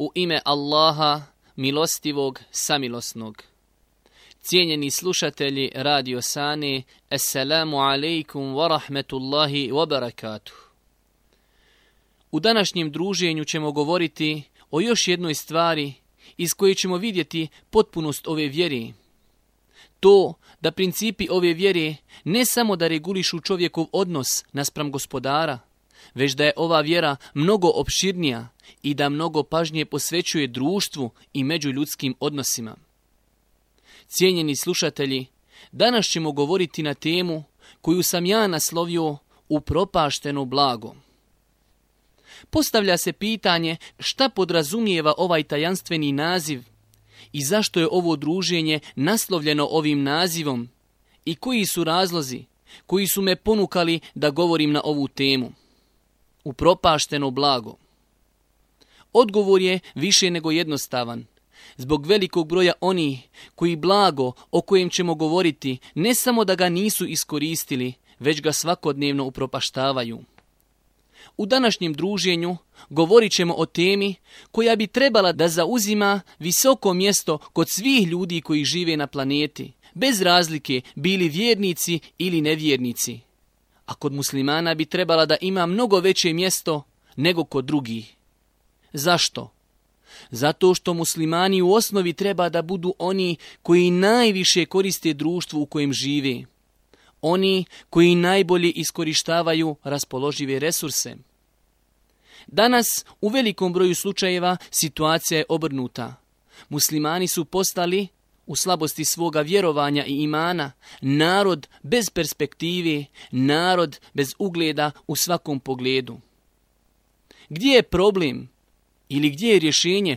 U ime Allaha, milostivog, samilosnog. Cijenjeni slušatelji Radio sani. Assalamu alaikum wa rahmetullahi wa barakatuh. U današnjem druženju ćemo govoriti o još jednoj stvari iz koje ćemo vidjeti potpunost ove vjeri. To da principi ove vjere ne samo da regulišu čovjekov odnos naspram gospodara, već da je ova vjera mnogo opširnija i da mnogo pažnje posvećuje društvu i međuljudskim odnosima. Cijenjeni slušatelji, danas ćemo govoriti na temu koju sam ja naslovio u upropašteno blago. Postavlja se pitanje šta podrazumijeva ovaj tajanstveni naziv i zašto je ovo druženje naslovljeno ovim nazivom i koji su razlozi koji su me ponukali da govorim na ovu temu upropašteno blago? Odgovor je više nego jednostavan. Zbog velikog broja onih koji blago o kojem ćemo govoriti ne samo da ga nisu iskoristili, već ga svakodnevno upropaštavaju. U današnjem druženju govorit ćemo o temi koja bi trebala da zauzima visoko mjesto kod svih ljudi koji žive na planeti, bez razlike bili vjernici ili nevjernici a kod muslimana bi trebala da ima mnogo veće mjesto nego kod drugih. Zašto? Zato što muslimani u osnovi treba da budu oni koji najviše koriste društvu u kojem žive. Oni koji najbolje iskorištavaju raspoložive resurse. Danas u velikom broju slučajeva situacija je obrnuta. Muslimani su postali u slabosti svoga vjerovanja i imana, narod bez perspektive, narod bez ugleda u svakom pogledu. Gdje je problem ili gdje je rješenje,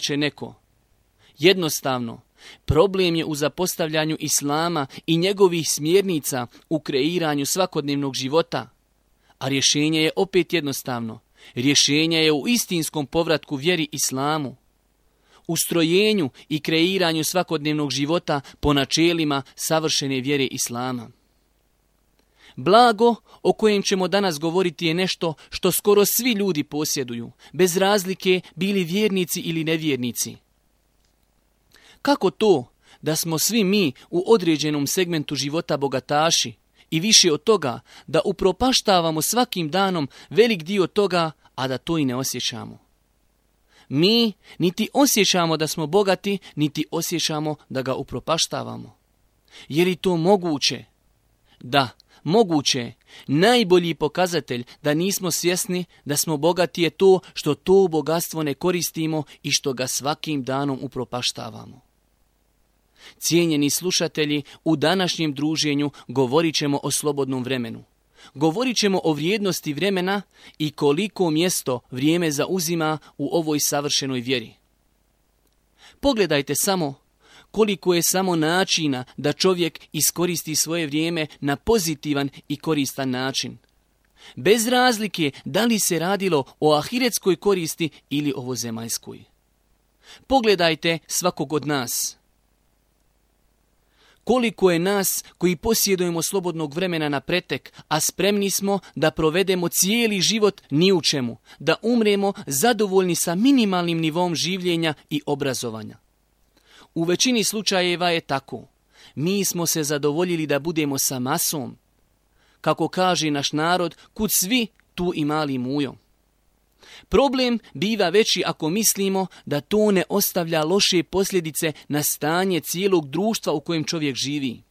će neko. Jednostavno, problem je u zapostavljanju islama i njegovih smjernica u kreiranju svakodnevnog života. A rješenje je opet jednostavno. Rješenje je u istinskom povratku vjeri islamu ustrojenju i kreiranju svakodnevnog života po načelima savršene vjere Islama. Blago o kojem ćemo danas govoriti je nešto što skoro svi ljudi posjeduju, bez razlike bili vjernici ili nevjernici. Kako to da smo svi mi u određenom segmentu života bogataši i više od toga da upropaštavamo svakim danom velik dio toga, a da to i ne osjećamo? mi niti osjećamo da smo bogati, niti osjećamo da ga upropaštavamo. Je li to moguće? Da, moguće. Najbolji pokazatelj da nismo svjesni da smo bogati je to što to bogatstvo ne koristimo i što ga svakim danom upropaštavamo. Cijenjeni slušatelji, u današnjem druženju govorit ćemo o slobodnom vremenu govorit ćemo o vrijednosti vremena i koliko mjesto vrijeme zauzima u ovoj savršenoj vjeri. Pogledajte samo koliko je samo načina da čovjek iskoristi svoje vrijeme na pozitivan i koristan način. Bez razlike da li se radilo o ahiretskoj koristi ili ovozemaljskoj. Pogledajte svakog od nas. Koliko je nas koji posjedujemo slobodnog vremena na pretek, a spremni smo da provedemo cijeli život ni u čemu, da umremo zadovoljni sa minimalnim nivom življenja i obrazovanja. U većini slučajeva je tako. Mi smo se zadovoljili da budemo sa masom. Kako kaže naš narod, kud svi, tu i mali mujo. Problem biva veći ako mislimo da to ne ostavlja loše posljedice na stanje cijelog društva u kojem čovjek živi.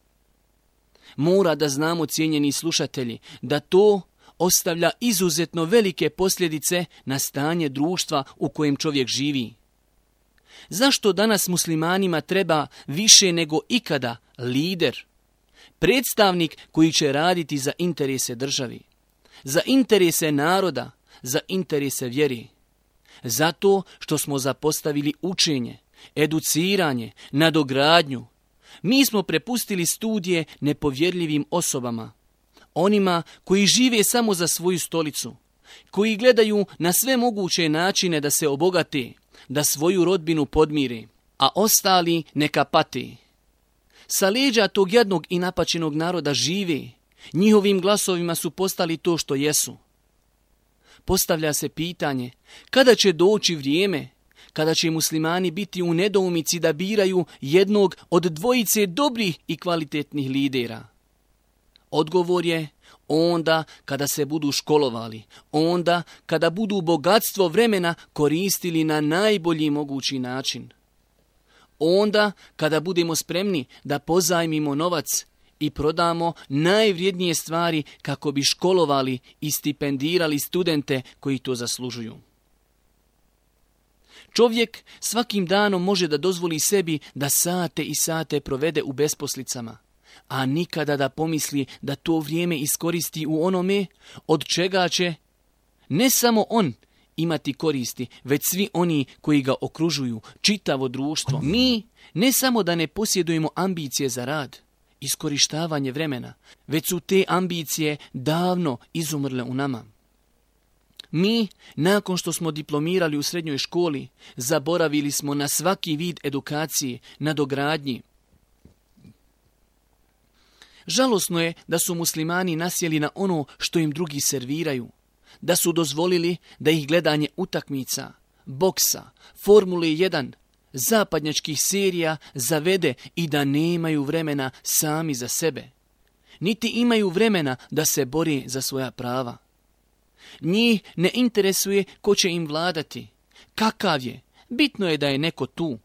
Mora da znamo, cijenjeni slušatelji, da to ostavlja izuzetno velike posljedice na stanje društva u kojem čovjek živi. Zašto danas muslimanima treba više nego ikada lider, predstavnik koji će raditi za interese državi, za interese naroda, za interese vjeri. Zato što smo zapostavili učenje, educiranje, nadogradnju. Mi smo prepustili studije nepovjerljivim osobama, onima koji žive samo za svoju stolicu, koji gledaju na sve moguće načine da se obogate, da svoju rodbinu podmire, a ostali neka pati. Sa leđa tog jednog i napačenog naroda žive, njihovim glasovima su postali to što jesu. Postavlja se pitanje kada će doći vrijeme kada će muslimani biti u nedoumici da biraju jednog od dvojice dobrih i kvalitetnih lidera. Odgovor je onda kada se budu školovali, onda kada budu bogatstvo vremena koristili na najbolji mogući način. Onda kada budemo spremni da pozajmimo novac i prodamo najvrijednije stvari kako bi školovali i stipendirali studente koji to zaslužuju. Čovjek svakim danom može da dozvoli sebi da sate i sate provede u besposlicama, a nikada da pomisli da to vrijeme iskoristi u onome od čega će ne samo on imati koristi, već svi oni koji ga okružuju, čitavo društvo. Mi ne samo da ne posjedujemo ambicije za rad, iskorištavanje vremena, već su te ambicije davno izumrle u nama. Mi, nakon što smo diplomirali u srednjoj školi, zaboravili smo na svaki vid edukacije, na dogradnji. Žalosno je da su muslimani nasjeli na ono što im drugi serviraju, da su dozvolili da ih gledanje utakmica, boksa, Formule 1, zapadnjačkih serija zavede i da nemaju vremena sami za sebe. Niti imaju vremena da se bori za svoja prava. Njih ne interesuje ko će im vladati, kakav je, bitno je da je neko tu.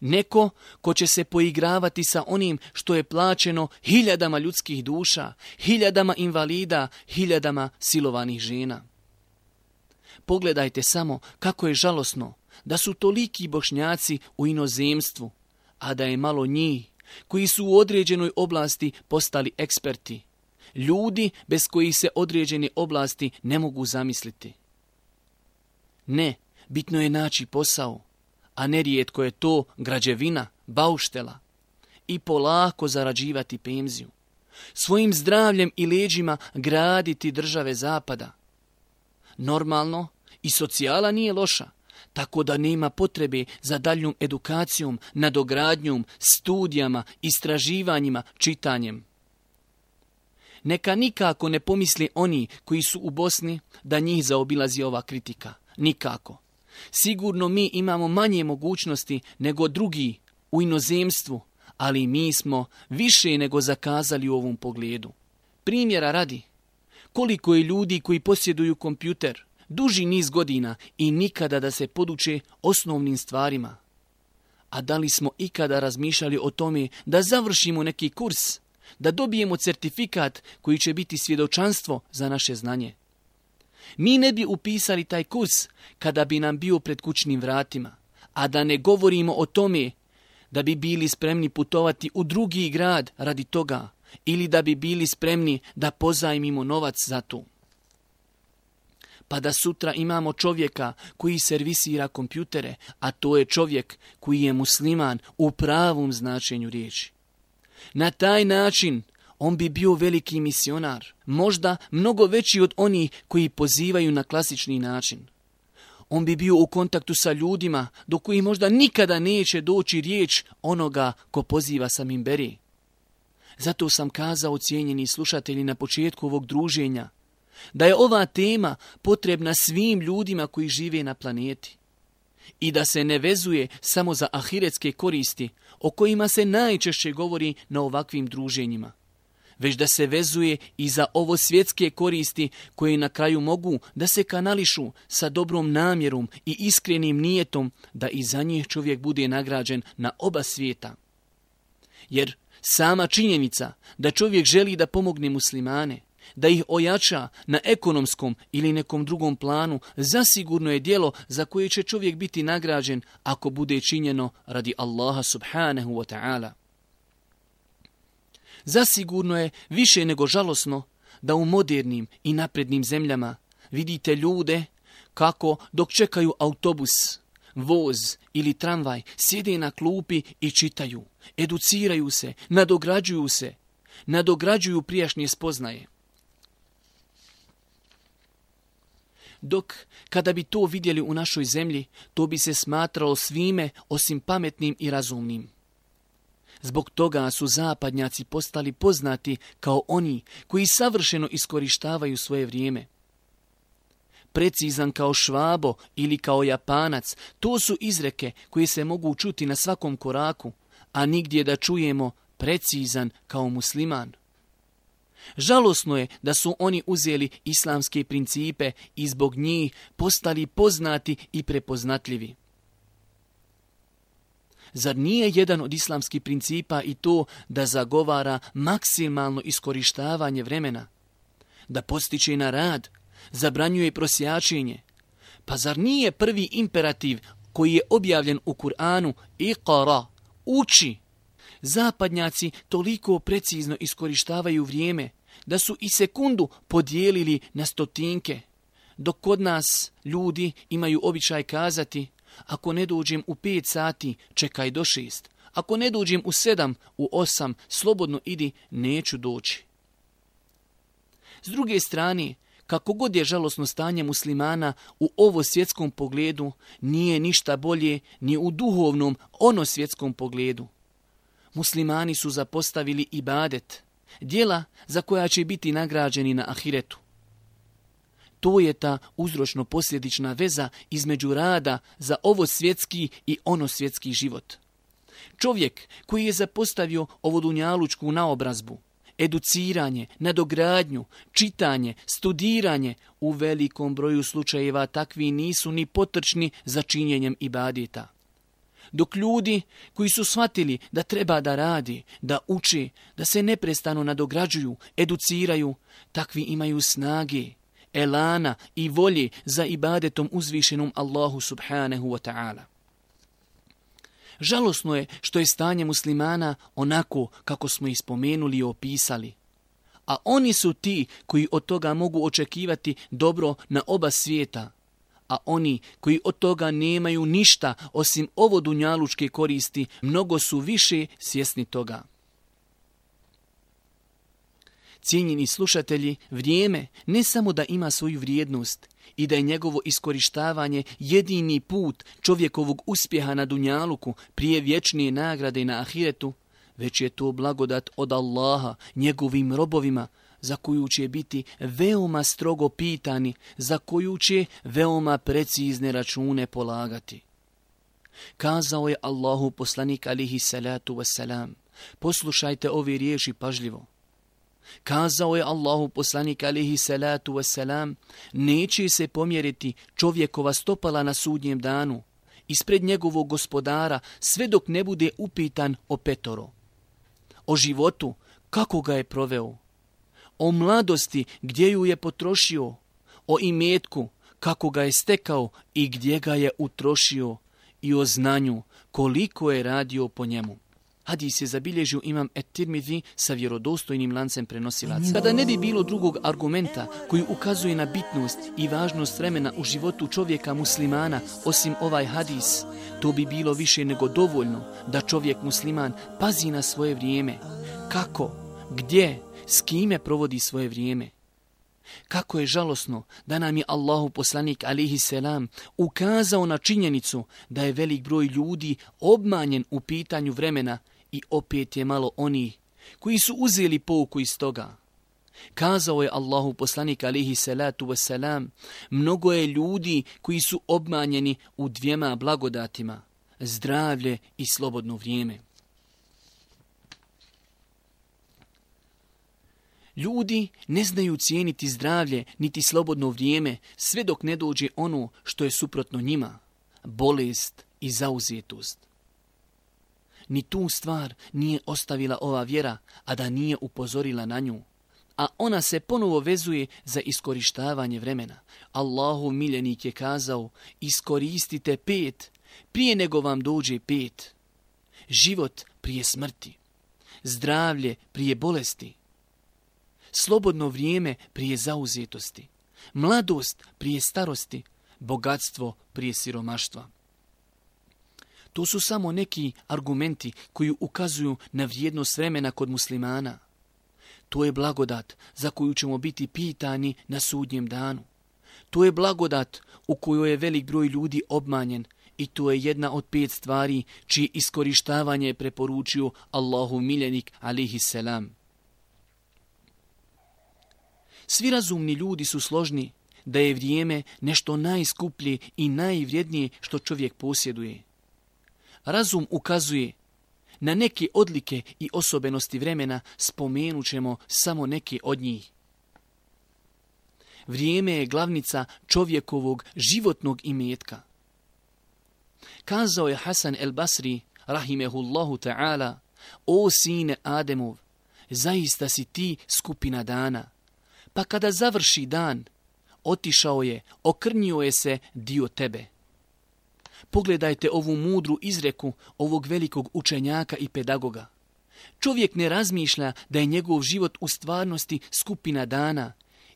Neko ko će se poigravati sa onim što je plaćeno hiljadama ljudskih duša, hiljadama invalida, hiljadama silovanih žena. Pogledajte samo kako je žalosno da su toliki bošnjaci u inozemstvu, a da je malo njih koji su u određenoj oblasti postali eksperti, ljudi bez kojih se određene oblasti ne mogu zamisliti. Ne, bitno je naći posao, a nerijetko je to građevina, bauštela i polako zarađivati penziju. Svojim zdravljem i leđima graditi države zapada. Normalno, i socijala nije loša, tako da nema potrebe za daljnjom edukacijom, nadogradnjom, studijama, istraživanjima, čitanjem. Neka nikako ne pomisli oni koji su u Bosni da njih zaobilazi ova kritika. Nikako. Sigurno mi imamo manje mogućnosti nego drugi u inozemstvu, ali mi smo više nego zakazali u ovom pogledu. Primjera radi, koliko je ljudi koji posjeduju kompjuter, duži niz godina i nikada da se poduče osnovnim stvarima. A da li smo ikada razmišljali o tome da završimo neki kurs, da dobijemo certifikat koji će biti svjedočanstvo za naše znanje? Mi ne bi upisali taj kurs kada bi nam bio pred kućnim vratima, a da ne govorimo o tome da bi bili spremni putovati u drugi grad radi toga ili da bi bili spremni da pozajmimo novac za to pa da sutra imamo čovjeka koji servisira kompjutere, a to je čovjek koji je musliman u pravom značenju riječi. Na taj način on bi bio veliki misionar, možda mnogo veći od onih koji pozivaju na klasični način. On bi bio u kontaktu sa ljudima do koji možda nikada neće doći riječ onoga ko poziva sa mimberi. Zato sam kazao cijenjeni slušatelji na početku ovog druženja da je ova tema potrebna svim ljudima koji žive na planeti i da se ne vezuje samo za ahiretske koristi o kojima se najčešće govori na ovakvim druženjima, već da se vezuje i za ovo svjetske koristi koje na kraju mogu da se kanališu sa dobrom namjerom i iskrenim nijetom da i za njih čovjek bude nagrađen na oba svijeta. Jer sama činjenica da čovjek želi da pomogne muslimane, da ih ojača na ekonomskom ili nekom drugom planu, zasigurno je djelo za koje će čovjek biti nagrađen ako bude činjeno radi Allaha subhanahu wa ta'ala. Zasigurno je više nego žalosno da u modernim i naprednim zemljama vidite ljude kako dok čekaju autobus, voz ili tramvaj sjede na klupi i čitaju, educiraju se, nadograđuju se, nadograđuju prijašnje spoznaje. Dok kada bi to vidjeli u našoj zemlji, to bi se smatralo svime osim pametnim i razumnim. Zbog toga su zapadnjaci postali poznati kao oni koji savršeno iskorištavaju svoje vrijeme. Precizan kao švabo ili kao japanac, to su izreke koje se mogu čuti na svakom koraku, a nigdje da čujemo precizan kao musliman. Žalosno je da su oni uzeli islamske principe i zbog njih postali poznati i prepoznatljivi. Zar nije jedan od islamskih principa i to da zagovara maksimalno iskorištavanje vremena, da postiče na rad, zabranjuje prosjačenje? Pa zar nije prvi imperativ koji je objavljen u Kur'anu iqara, uči, zapadnjaci toliko precizno iskorištavaju vrijeme da su i sekundu podijelili na stotinke, dok kod nas ljudi imaju običaj kazati ako ne dođem u pet sati, čekaj do šest. Ako ne dođem u sedam, u osam, slobodno idi, neću doći. S druge strane, kako god je žalosno stanje muslimana u ovo svjetskom pogledu, nije ništa bolje ni u duhovnom ono svjetskom pogledu muslimani su zapostavili ibadet, djela za koja će biti nagrađeni na ahiretu. To je ta uzročno-posljedična veza između rada za ovo svjetski i ono svjetski život. Čovjek koji je zapostavio ovu dunjalučku naobrazbu, educiranje, nadogradnju, čitanje, studiranje, u velikom broju slučajeva takvi nisu ni potrčni za činjenjem ibadeta. Dok ljudi koji su shvatili da treba da radi, da uči, da se neprestano nadograđuju, educiraju, takvi imaju snage, elana i volje za ibadetom uzvišenom Allahu subhanahu wa ta'ala. Žalosno je što je stanje muslimana onako kako smo ispomenuli i opisali. A oni su ti koji od toga mogu očekivati dobro na oba svijeta, a oni koji od toga nemaju ništa osim ovo dunjalučke koristi, mnogo su više svjesni toga. Cijenjeni slušatelji, vrijeme ne samo da ima svoju vrijednost i da je njegovo iskorištavanje jedini put čovjekovog uspjeha na dunjaluku prije vječnije nagrade na ahiretu, već je to blagodat od Allaha njegovim robovima, za koju će biti veoma strogo pitani, za koju će veoma precizne račune polagati. Kazao je Allahu poslanik alihi salatu wasalam, poslušajte ovi riječi pažljivo. Kazao je Allahu poslanik alihi salatu wasalam, neće se pomjeriti čovjekova stopala na sudnjem danu, ispred njegovog gospodara, sve dok ne bude upitan o petoro. O životu, kako ga je proveo, o mladosti gdje ju je potrošio, o imetku kako ga je stekao i gdje ga je utrošio i o znanju koliko je radio po njemu. Hadis je zabilježio imam Etirmidi sa vjerodostojnim lancem prenosilaca. Kada ne bi bilo drugog argumenta koji ukazuje na bitnost i važnost vremena u životu čovjeka muslimana osim ovaj hadis, to bi bilo više nego dovoljno da čovjek musliman pazi na svoje vrijeme. Kako, gdje s kime provodi svoje vrijeme. Kako je žalosno da nam je Allahu poslanik alihi selam ukazao na činjenicu da je velik broj ljudi obmanjen u pitanju vremena i opet je malo oni koji su uzeli pouku iz toga. Kazao je Allahu poslanik alihi salatu wasalam, mnogo je ljudi koji su obmanjeni u dvijema blagodatima, zdravlje i slobodno vrijeme. Ljudi ne znaju cijeniti zdravlje niti slobodno vrijeme sve dok ne dođe ono što je suprotno njima, bolest i zauzetost. Ni tu stvar nije ostavila ova vjera, a da nije upozorila na nju. A ona se ponovo vezuje za iskorištavanje vremena. Allahu miljenik je kazao, iskoristite pet, prije nego vam dođe pet. Život prije smrti, zdravlje prije bolesti, slobodno vrijeme prije zauzetosti, mladost prije starosti, bogatstvo prije siromaštva. To su samo neki argumenti koji ukazuju na vrijednost vremena kod muslimana. To je blagodat za koju ćemo biti pitani na sudnjem danu. To je blagodat u kojoj je velik broj ljudi obmanjen i to je jedna od pet stvari čije iskorištavanje je preporučio Allahu miljenik alihi selam. Svi razumni ljudi su složni da je vrijeme nešto najskuplje i najvrijednije što čovjek posjeduje. Razum ukazuje na neke odlike i osobenosti vremena spomenut ćemo samo neke od njih. Vrijeme je glavnica čovjekovog životnog imetka. Kazao je Hasan el Basri, rahimehullahu ta'ala, o sine Ademov, zaista si ti skupina dana. Pa kada završi dan, otišao je, okrnio je se dio tebe. Pogledajte ovu mudru izreku ovog velikog učenjaka i pedagoga. Čovjek ne razmišlja da je njegov život u stvarnosti skupina dana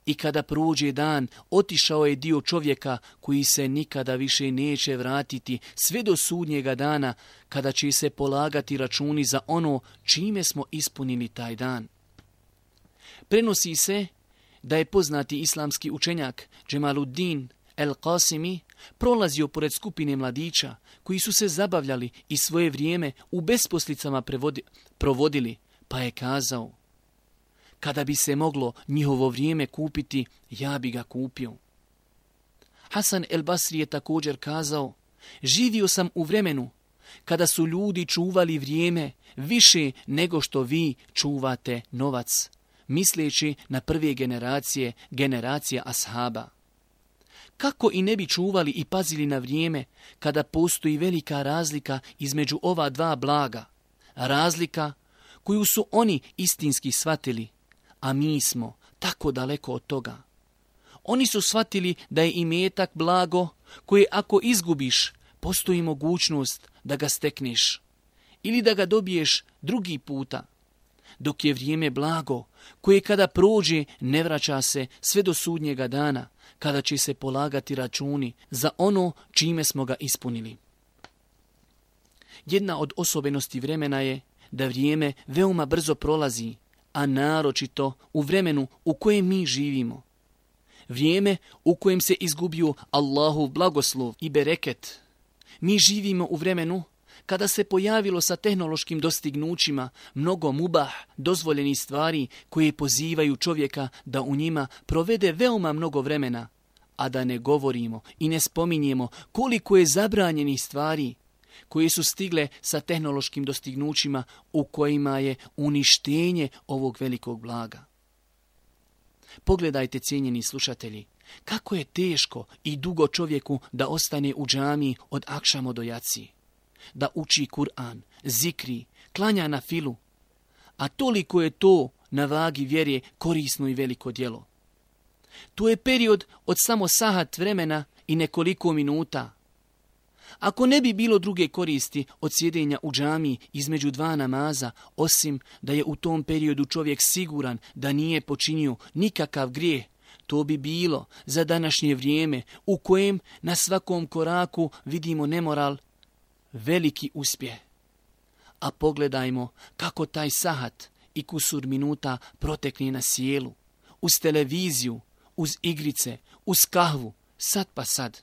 i kada prođe dan otišao je dio čovjeka koji se nikada više neće vratiti sve do sudnjega dana kada će se polagati računi za ono čime smo ispunili taj dan. Prenosi se da je poznati islamski učenjak Džemaluddin El Qasimi prolazio pored skupine mladića koji su se zabavljali i svoje vrijeme u besposlicama provodili, pa je kazao Kada bi se moglo njihovo vrijeme kupiti, ja bi ga kupio. Hasan El Basri je također kazao Živio sam u vremenu kada su ljudi čuvali vrijeme više nego što vi čuvate novac misleći na prve generacije, generacija ashaba. Kako i ne bi čuvali i pazili na vrijeme kada postoji velika razlika između ova dva blaga, razlika koju su oni istinski shvatili, a mi smo tako daleko od toga. Oni su shvatili da je imetak blago koje ako izgubiš, postoji mogućnost da ga stekneš ili da ga dobiješ drugi puta – dok je vrijeme blago, koje kada prođe ne vraća se sve do sudnjega dana, kada će se polagati računi za ono čime smo ga ispunili. Jedna od osobenosti vremena je da vrijeme veoma brzo prolazi, a naročito u vremenu u kojem mi živimo. Vrijeme u kojem se izgubio Allahu blagoslov i bereket. Mi živimo u vremenu kada se pojavilo sa tehnološkim dostignućima mnogo mubah, dozvoljenih stvari koje pozivaju čovjeka da u njima provede veoma mnogo vremena, a da ne govorimo i ne spominjemo koliko je zabranjenih stvari koje su stigle sa tehnološkim dostignućima u kojima je uništenje ovog velikog blaga. Pogledajte, cijenjeni slušatelji, kako je teško i dugo čovjeku da ostane u džami od akšamo do jaci da uči Kur'an, zikri, klanja na filu. A toliko je to na vagi vjere korisno i veliko djelo. To je period od samo sahat vremena i nekoliko minuta. Ako ne bi bilo druge koristi od sjedenja u džamiji između dva namaza, osim da je u tom periodu čovjek siguran da nije počinio nikakav grijeh, to bi bilo za današnje vrijeme u kojem na svakom koraku vidimo nemoral veliki uspjeh. A pogledajmo kako taj sahat i kusur minuta protekne na sjelu, uz televiziju, uz igrice, uz kahvu, sad pa sad.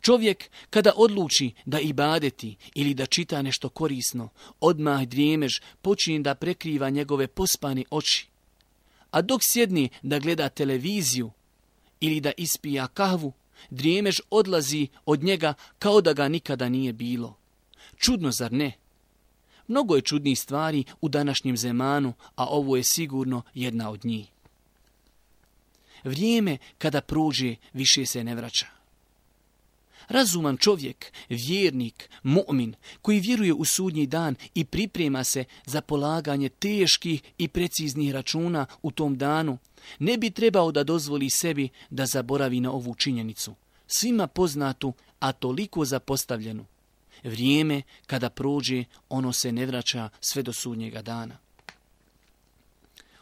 Čovjek kada odluči da badeti ili da čita nešto korisno, odmah dvijemež počinje da prekriva njegove pospane oči. A dok sjedni da gleda televiziju ili da ispija kahvu, Drijemež odlazi od njega kao da ga nikada nije bilo. Čudno, zar ne? Mnogo je čudnih stvari u današnjem zemanu, a ovo je sigurno jedna od njih. Vrijeme kada prođe više se ne vraća. Razuman čovjek, vjernik, mu'min, koji vjeruje u sudnji dan i priprema se za polaganje teških i preciznih računa u tom danu, ne bi trebao da dozvoli sebi da zaboravi na ovu činjenicu, svima poznatu, a toliko zapostavljenu. Vrijeme kada prođe, ono se ne vraća sve do sudnjega dana.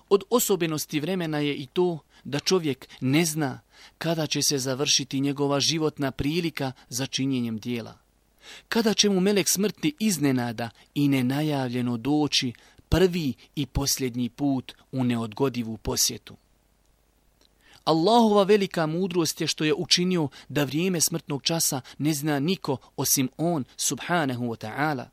Od osobenosti vremena je i to da čovjek ne zna kada će se završiti njegova životna prilika za činjenjem dijela. Kada će mu melek smrti iznenada i nenajavljeno doći prvi i posljednji put u neodgodivu posjetu. Allahova velika mudrost je što je učinio da vrijeme smrtnog časa ne zna niko osim on, subhanahu wa ta'ala.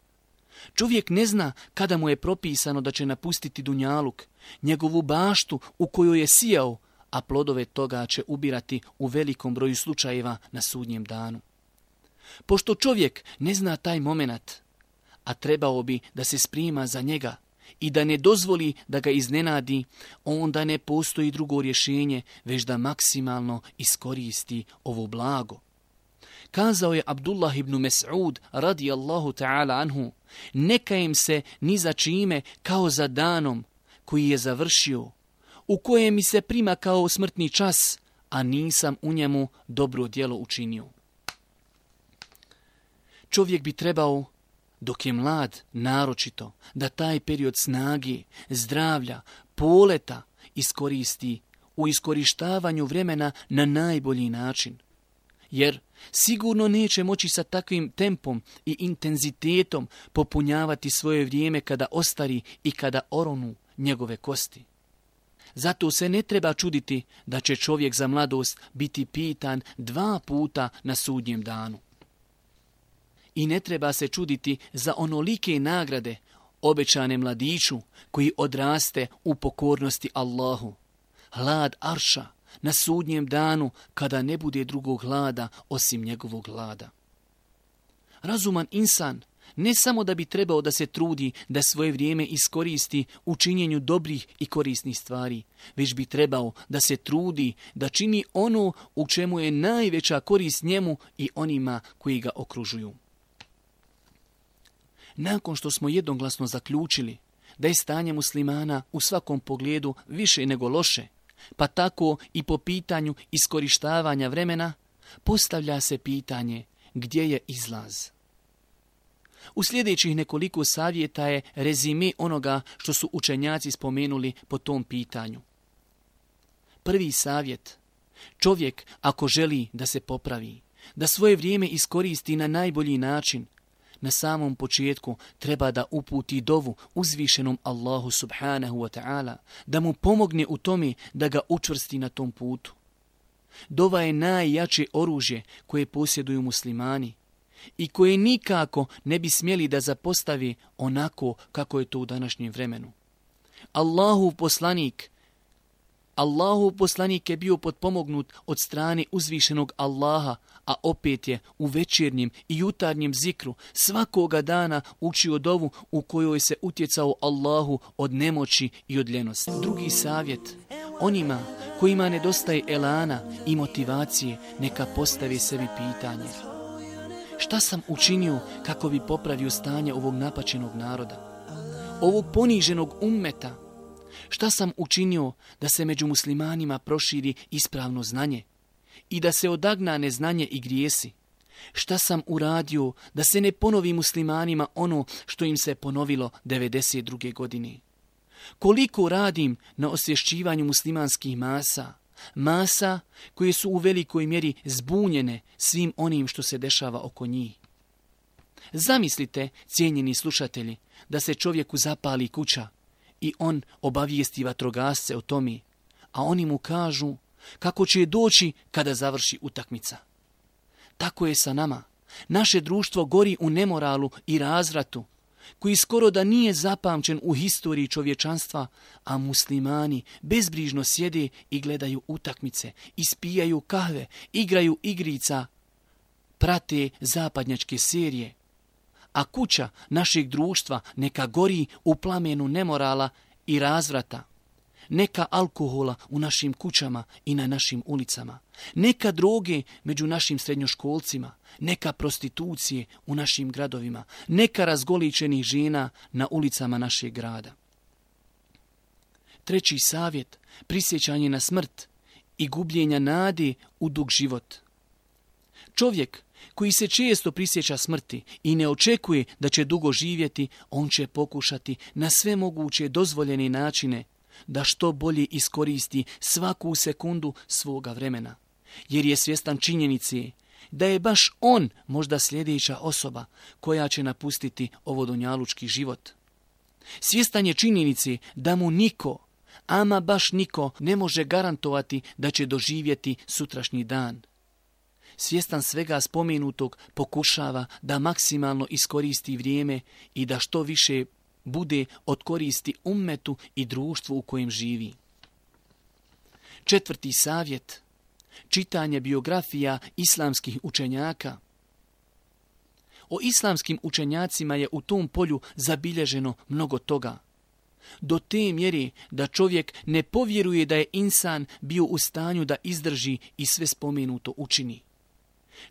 Čovjek ne zna kada mu je propisano da će napustiti Dunjaluk, njegovu baštu u kojoj je sijao, a plodove toga će ubirati u velikom broju slučajeva na sudnjem danu. Pošto čovjek ne zna taj moment, a trebao bi da se sprima za njega i da ne dozvoli da ga iznenadi, onda ne postoji drugo rješenje, već da maksimalno iskoristi ovo blago. Kazao je Abdullah ibn Mes'ud radijallahu ta'ala anhu, neka im se ni za čime kao za danom koji je završio, u koje mi se prima kao smrtni čas, a nisam u njemu dobro djelo učinio. Čovjek bi trebao, dok je mlad, naročito, da taj period snage, zdravlja, poleta iskoristi u iskorištavanju vremena na najbolji način. Jer sigurno neće moći sa takvim tempom i intenzitetom popunjavati svoje vrijeme kada ostari i kada oronu njegove kosti. Zato se ne treba čuditi da će čovjek za mladost biti pitan dva puta na sudnjem danu. I ne treba se čuditi za onolike nagrade obećane mladiću koji odraste u pokornosti Allahu. Hlad arša na sudnjem danu kada ne bude drugog hlada osim njegovog hlada. Razuman insan ne samo da bi trebao da se trudi da svoje vrijeme iskoristi u činjenju dobrih i korisnih stvari, već bi trebao da se trudi da čini ono u čemu je najveća korist njemu i onima koji ga okružuju. Nakon što smo jednoglasno zaključili da je stanje muslimana u svakom pogledu više nego loše, pa tako i po pitanju iskorištavanja vremena, postavlja se pitanje gdje je izlaz. U sljedećih nekoliko savjeta je rezime onoga što su učenjaci spomenuli po tom pitanju. Prvi savjet. Čovjek ako želi da se popravi, da svoje vrijeme iskoristi na najbolji način, na samom početku treba da uputi dovu uzvišenom Allahu subhanahu wa ta'ala, da mu pomogne u tome da ga učvrsti na tom putu. Dova je najjače oružje koje posjeduju muslimani, i koje nikako ne bi smjeli da zapostavi onako kako je to u današnjem vremenu. Allahu poslanik, Allahu poslanik je bio potpomognut od strane uzvišenog Allaha, a opet je u večernjem i jutarnjem zikru svakoga dana učio dovu u kojoj se utjecao Allahu od nemoći i od ljenosti. Drugi savjet, onima kojima nedostaje elana i motivacije, neka postavi sebi pitanje Šta sam učinio kako bi popravio stanje ovog napačenog naroda? Ovog poniženog ummeta? Šta sam učinio da se među muslimanima proširi ispravno znanje? I da se odagna neznanje i grijesi? Šta sam uradio da se ne ponovi muslimanima ono što im se ponovilo 92. godine? Koliko radim na osvješćivanju muslimanskih masa? masa koje su u velikoj mjeri zbunjene svim onim što se dešava oko njih. Zamislite, cijenjeni slušatelji, da se čovjeku zapali kuća i on obavijesti vatrogasce o tomi, a oni mu kažu kako će doći kada završi utakmica. Tako je sa nama. Naše društvo gori u nemoralu i razratu, koji skoro da nije zapamćen u historiji čovječanstva, a muslimani bezbrižno sjede i gledaju utakmice, ispijaju kahve, igraju igrica, prate zapadnjačke serije. A kuća našeg društva neka gori u plamenu nemorala i razvrata neka alkohola u našim kućama i na našim ulicama, neka droge među našim srednjoškolcima, neka prostitucije u našim gradovima, neka razgoličenih žena na ulicama našeg grada. Treći savjet, prisjećanje na smrt i gubljenja nade u dug život. Čovjek koji se često prisjeća smrti i ne očekuje da će dugo živjeti, on će pokušati na sve moguće dozvoljene načine da što bolje iskoristi svaku sekundu svoga vremena, jer je svjestan činjenici da je baš on možda sljedeća osoba koja će napustiti ovo donjalučki život. Svjestan je činjenici da mu niko, ama baš niko, ne može garantovati da će doživjeti sutrašnji dan. Svjestan svega spomenutog pokušava da maksimalno iskoristi vrijeme i da što više bude od koristi ummetu i društvu u kojem živi. Četvrti savjet, čitanje biografija islamskih učenjaka. O islamskim učenjacima je u tom polju zabilježeno mnogo toga. Do te mjeri da čovjek ne povjeruje da je insan bio u stanju da izdrži i sve spomenuto učini.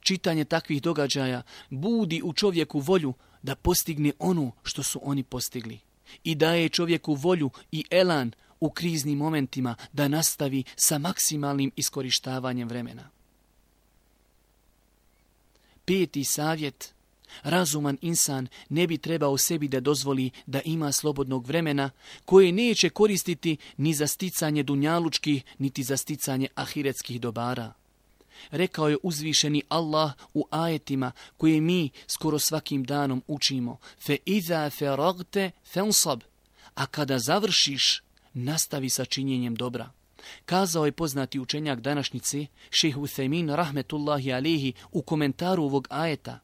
Čitanje takvih događaja budi u čovjeku volju da postigne ono što su oni postigli i daje čovjeku volju i elan u kriznim momentima da nastavi sa maksimalnim iskorištavanjem vremena. Peti savjet, razuman insan ne bi trebao sebi da dozvoli da ima slobodnog vremena koje neće koristiti ni za sticanje dunjalučkih niti za sticanje ahiretskih dobara. Rekao je uzvišeni Allah u ajetima koje mi skoro svakim danom učimo. Fe iza feragte A kada završiš, nastavi sa činjenjem dobra. Kazao je poznati učenjak današnjice, šehu Uthemin rahmetullahi alihi, u komentaru ovog ajeta.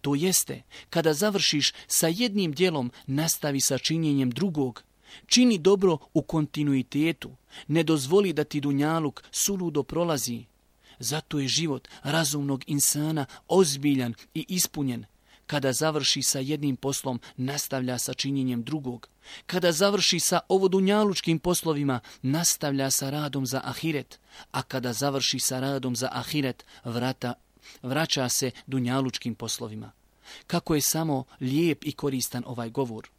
To jeste, kada završiš sa jednim dijelom, nastavi sa činjenjem drugog. Čini dobro u kontinuitetu. Ne dozvoli da ti dunjaluk suludo prolazi. Zato je život razumnog insana ozbiljan i ispunjen. Kada završi sa jednim poslom, nastavlja sa činjenjem drugog. Kada završi sa ovodunjalučkim poslovima, nastavlja sa radom za ahiret. A kada završi sa radom za ahiret, vrata, vraća se dunjalučkim poslovima. Kako je samo lijep i koristan ovaj govor.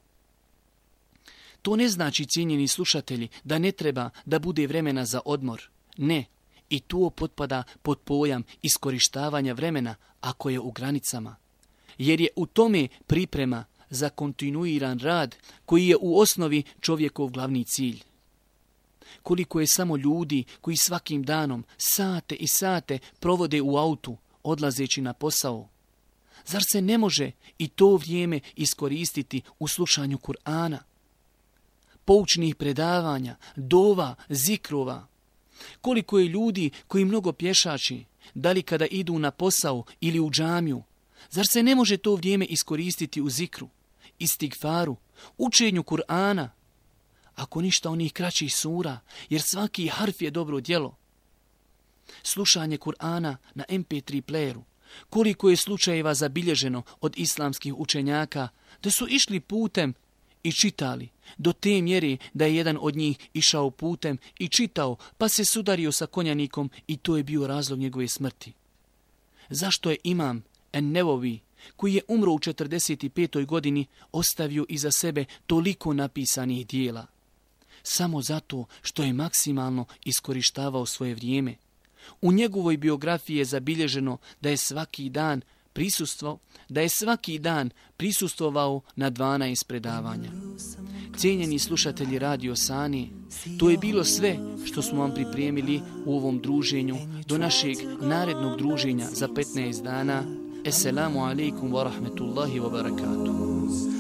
To ne znači, cijenjeni slušatelji, da ne treba da bude vremena za odmor. Ne, i tu potpada pod pojam iskorištavanja vremena ako je u granicama. Jer je u tome priprema za kontinuiran rad koji je u osnovi čovjekov glavni cilj. Koliko je samo ljudi koji svakim danom sate i sate provode u autu odlazeći na posao. Zar se ne može i to vrijeme iskoristiti u slušanju Kur'ana, poučnih predavanja, dova, zikrova, koliko je ljudi koji mnogo pješači, da li kada idu na posao ili u džamiju, zar se ne može to vrijeme iskoristiti u zikru, istigfaru, učenju Kur'ana, ako ništa onih kraćih sura, jer svaki harf je dobro djelo. Slušanje Kur'ana na MP3 playeru, koliko je slučajeva zabilježeno od islamskih učenjaka, da su išli putem i čitali, do te mjere da je jedan od njih išao putem i čitao, pa se sudario sa konjanikom i to je bio razlog njegove smrti. Zašto je imam en nevovi, koji je umro u 45. godini, ostavio iza sebe toliko napisanih dijela? Samo zato što je maksimalno iskorištavao svoje vrijeme. U njegovoj biografiji je zabilježeno da je svaki dan prisustvo, da je svaki dan prisustvovao na 12 predavanja. Cijenjeni slušatelji Radio Sani, to je bilo sve što smo vam pripremili u ovom druženju do našeg narednog druženja za 15 dana. Esselamu alaikum wa rahmetullahi wa barakatuh.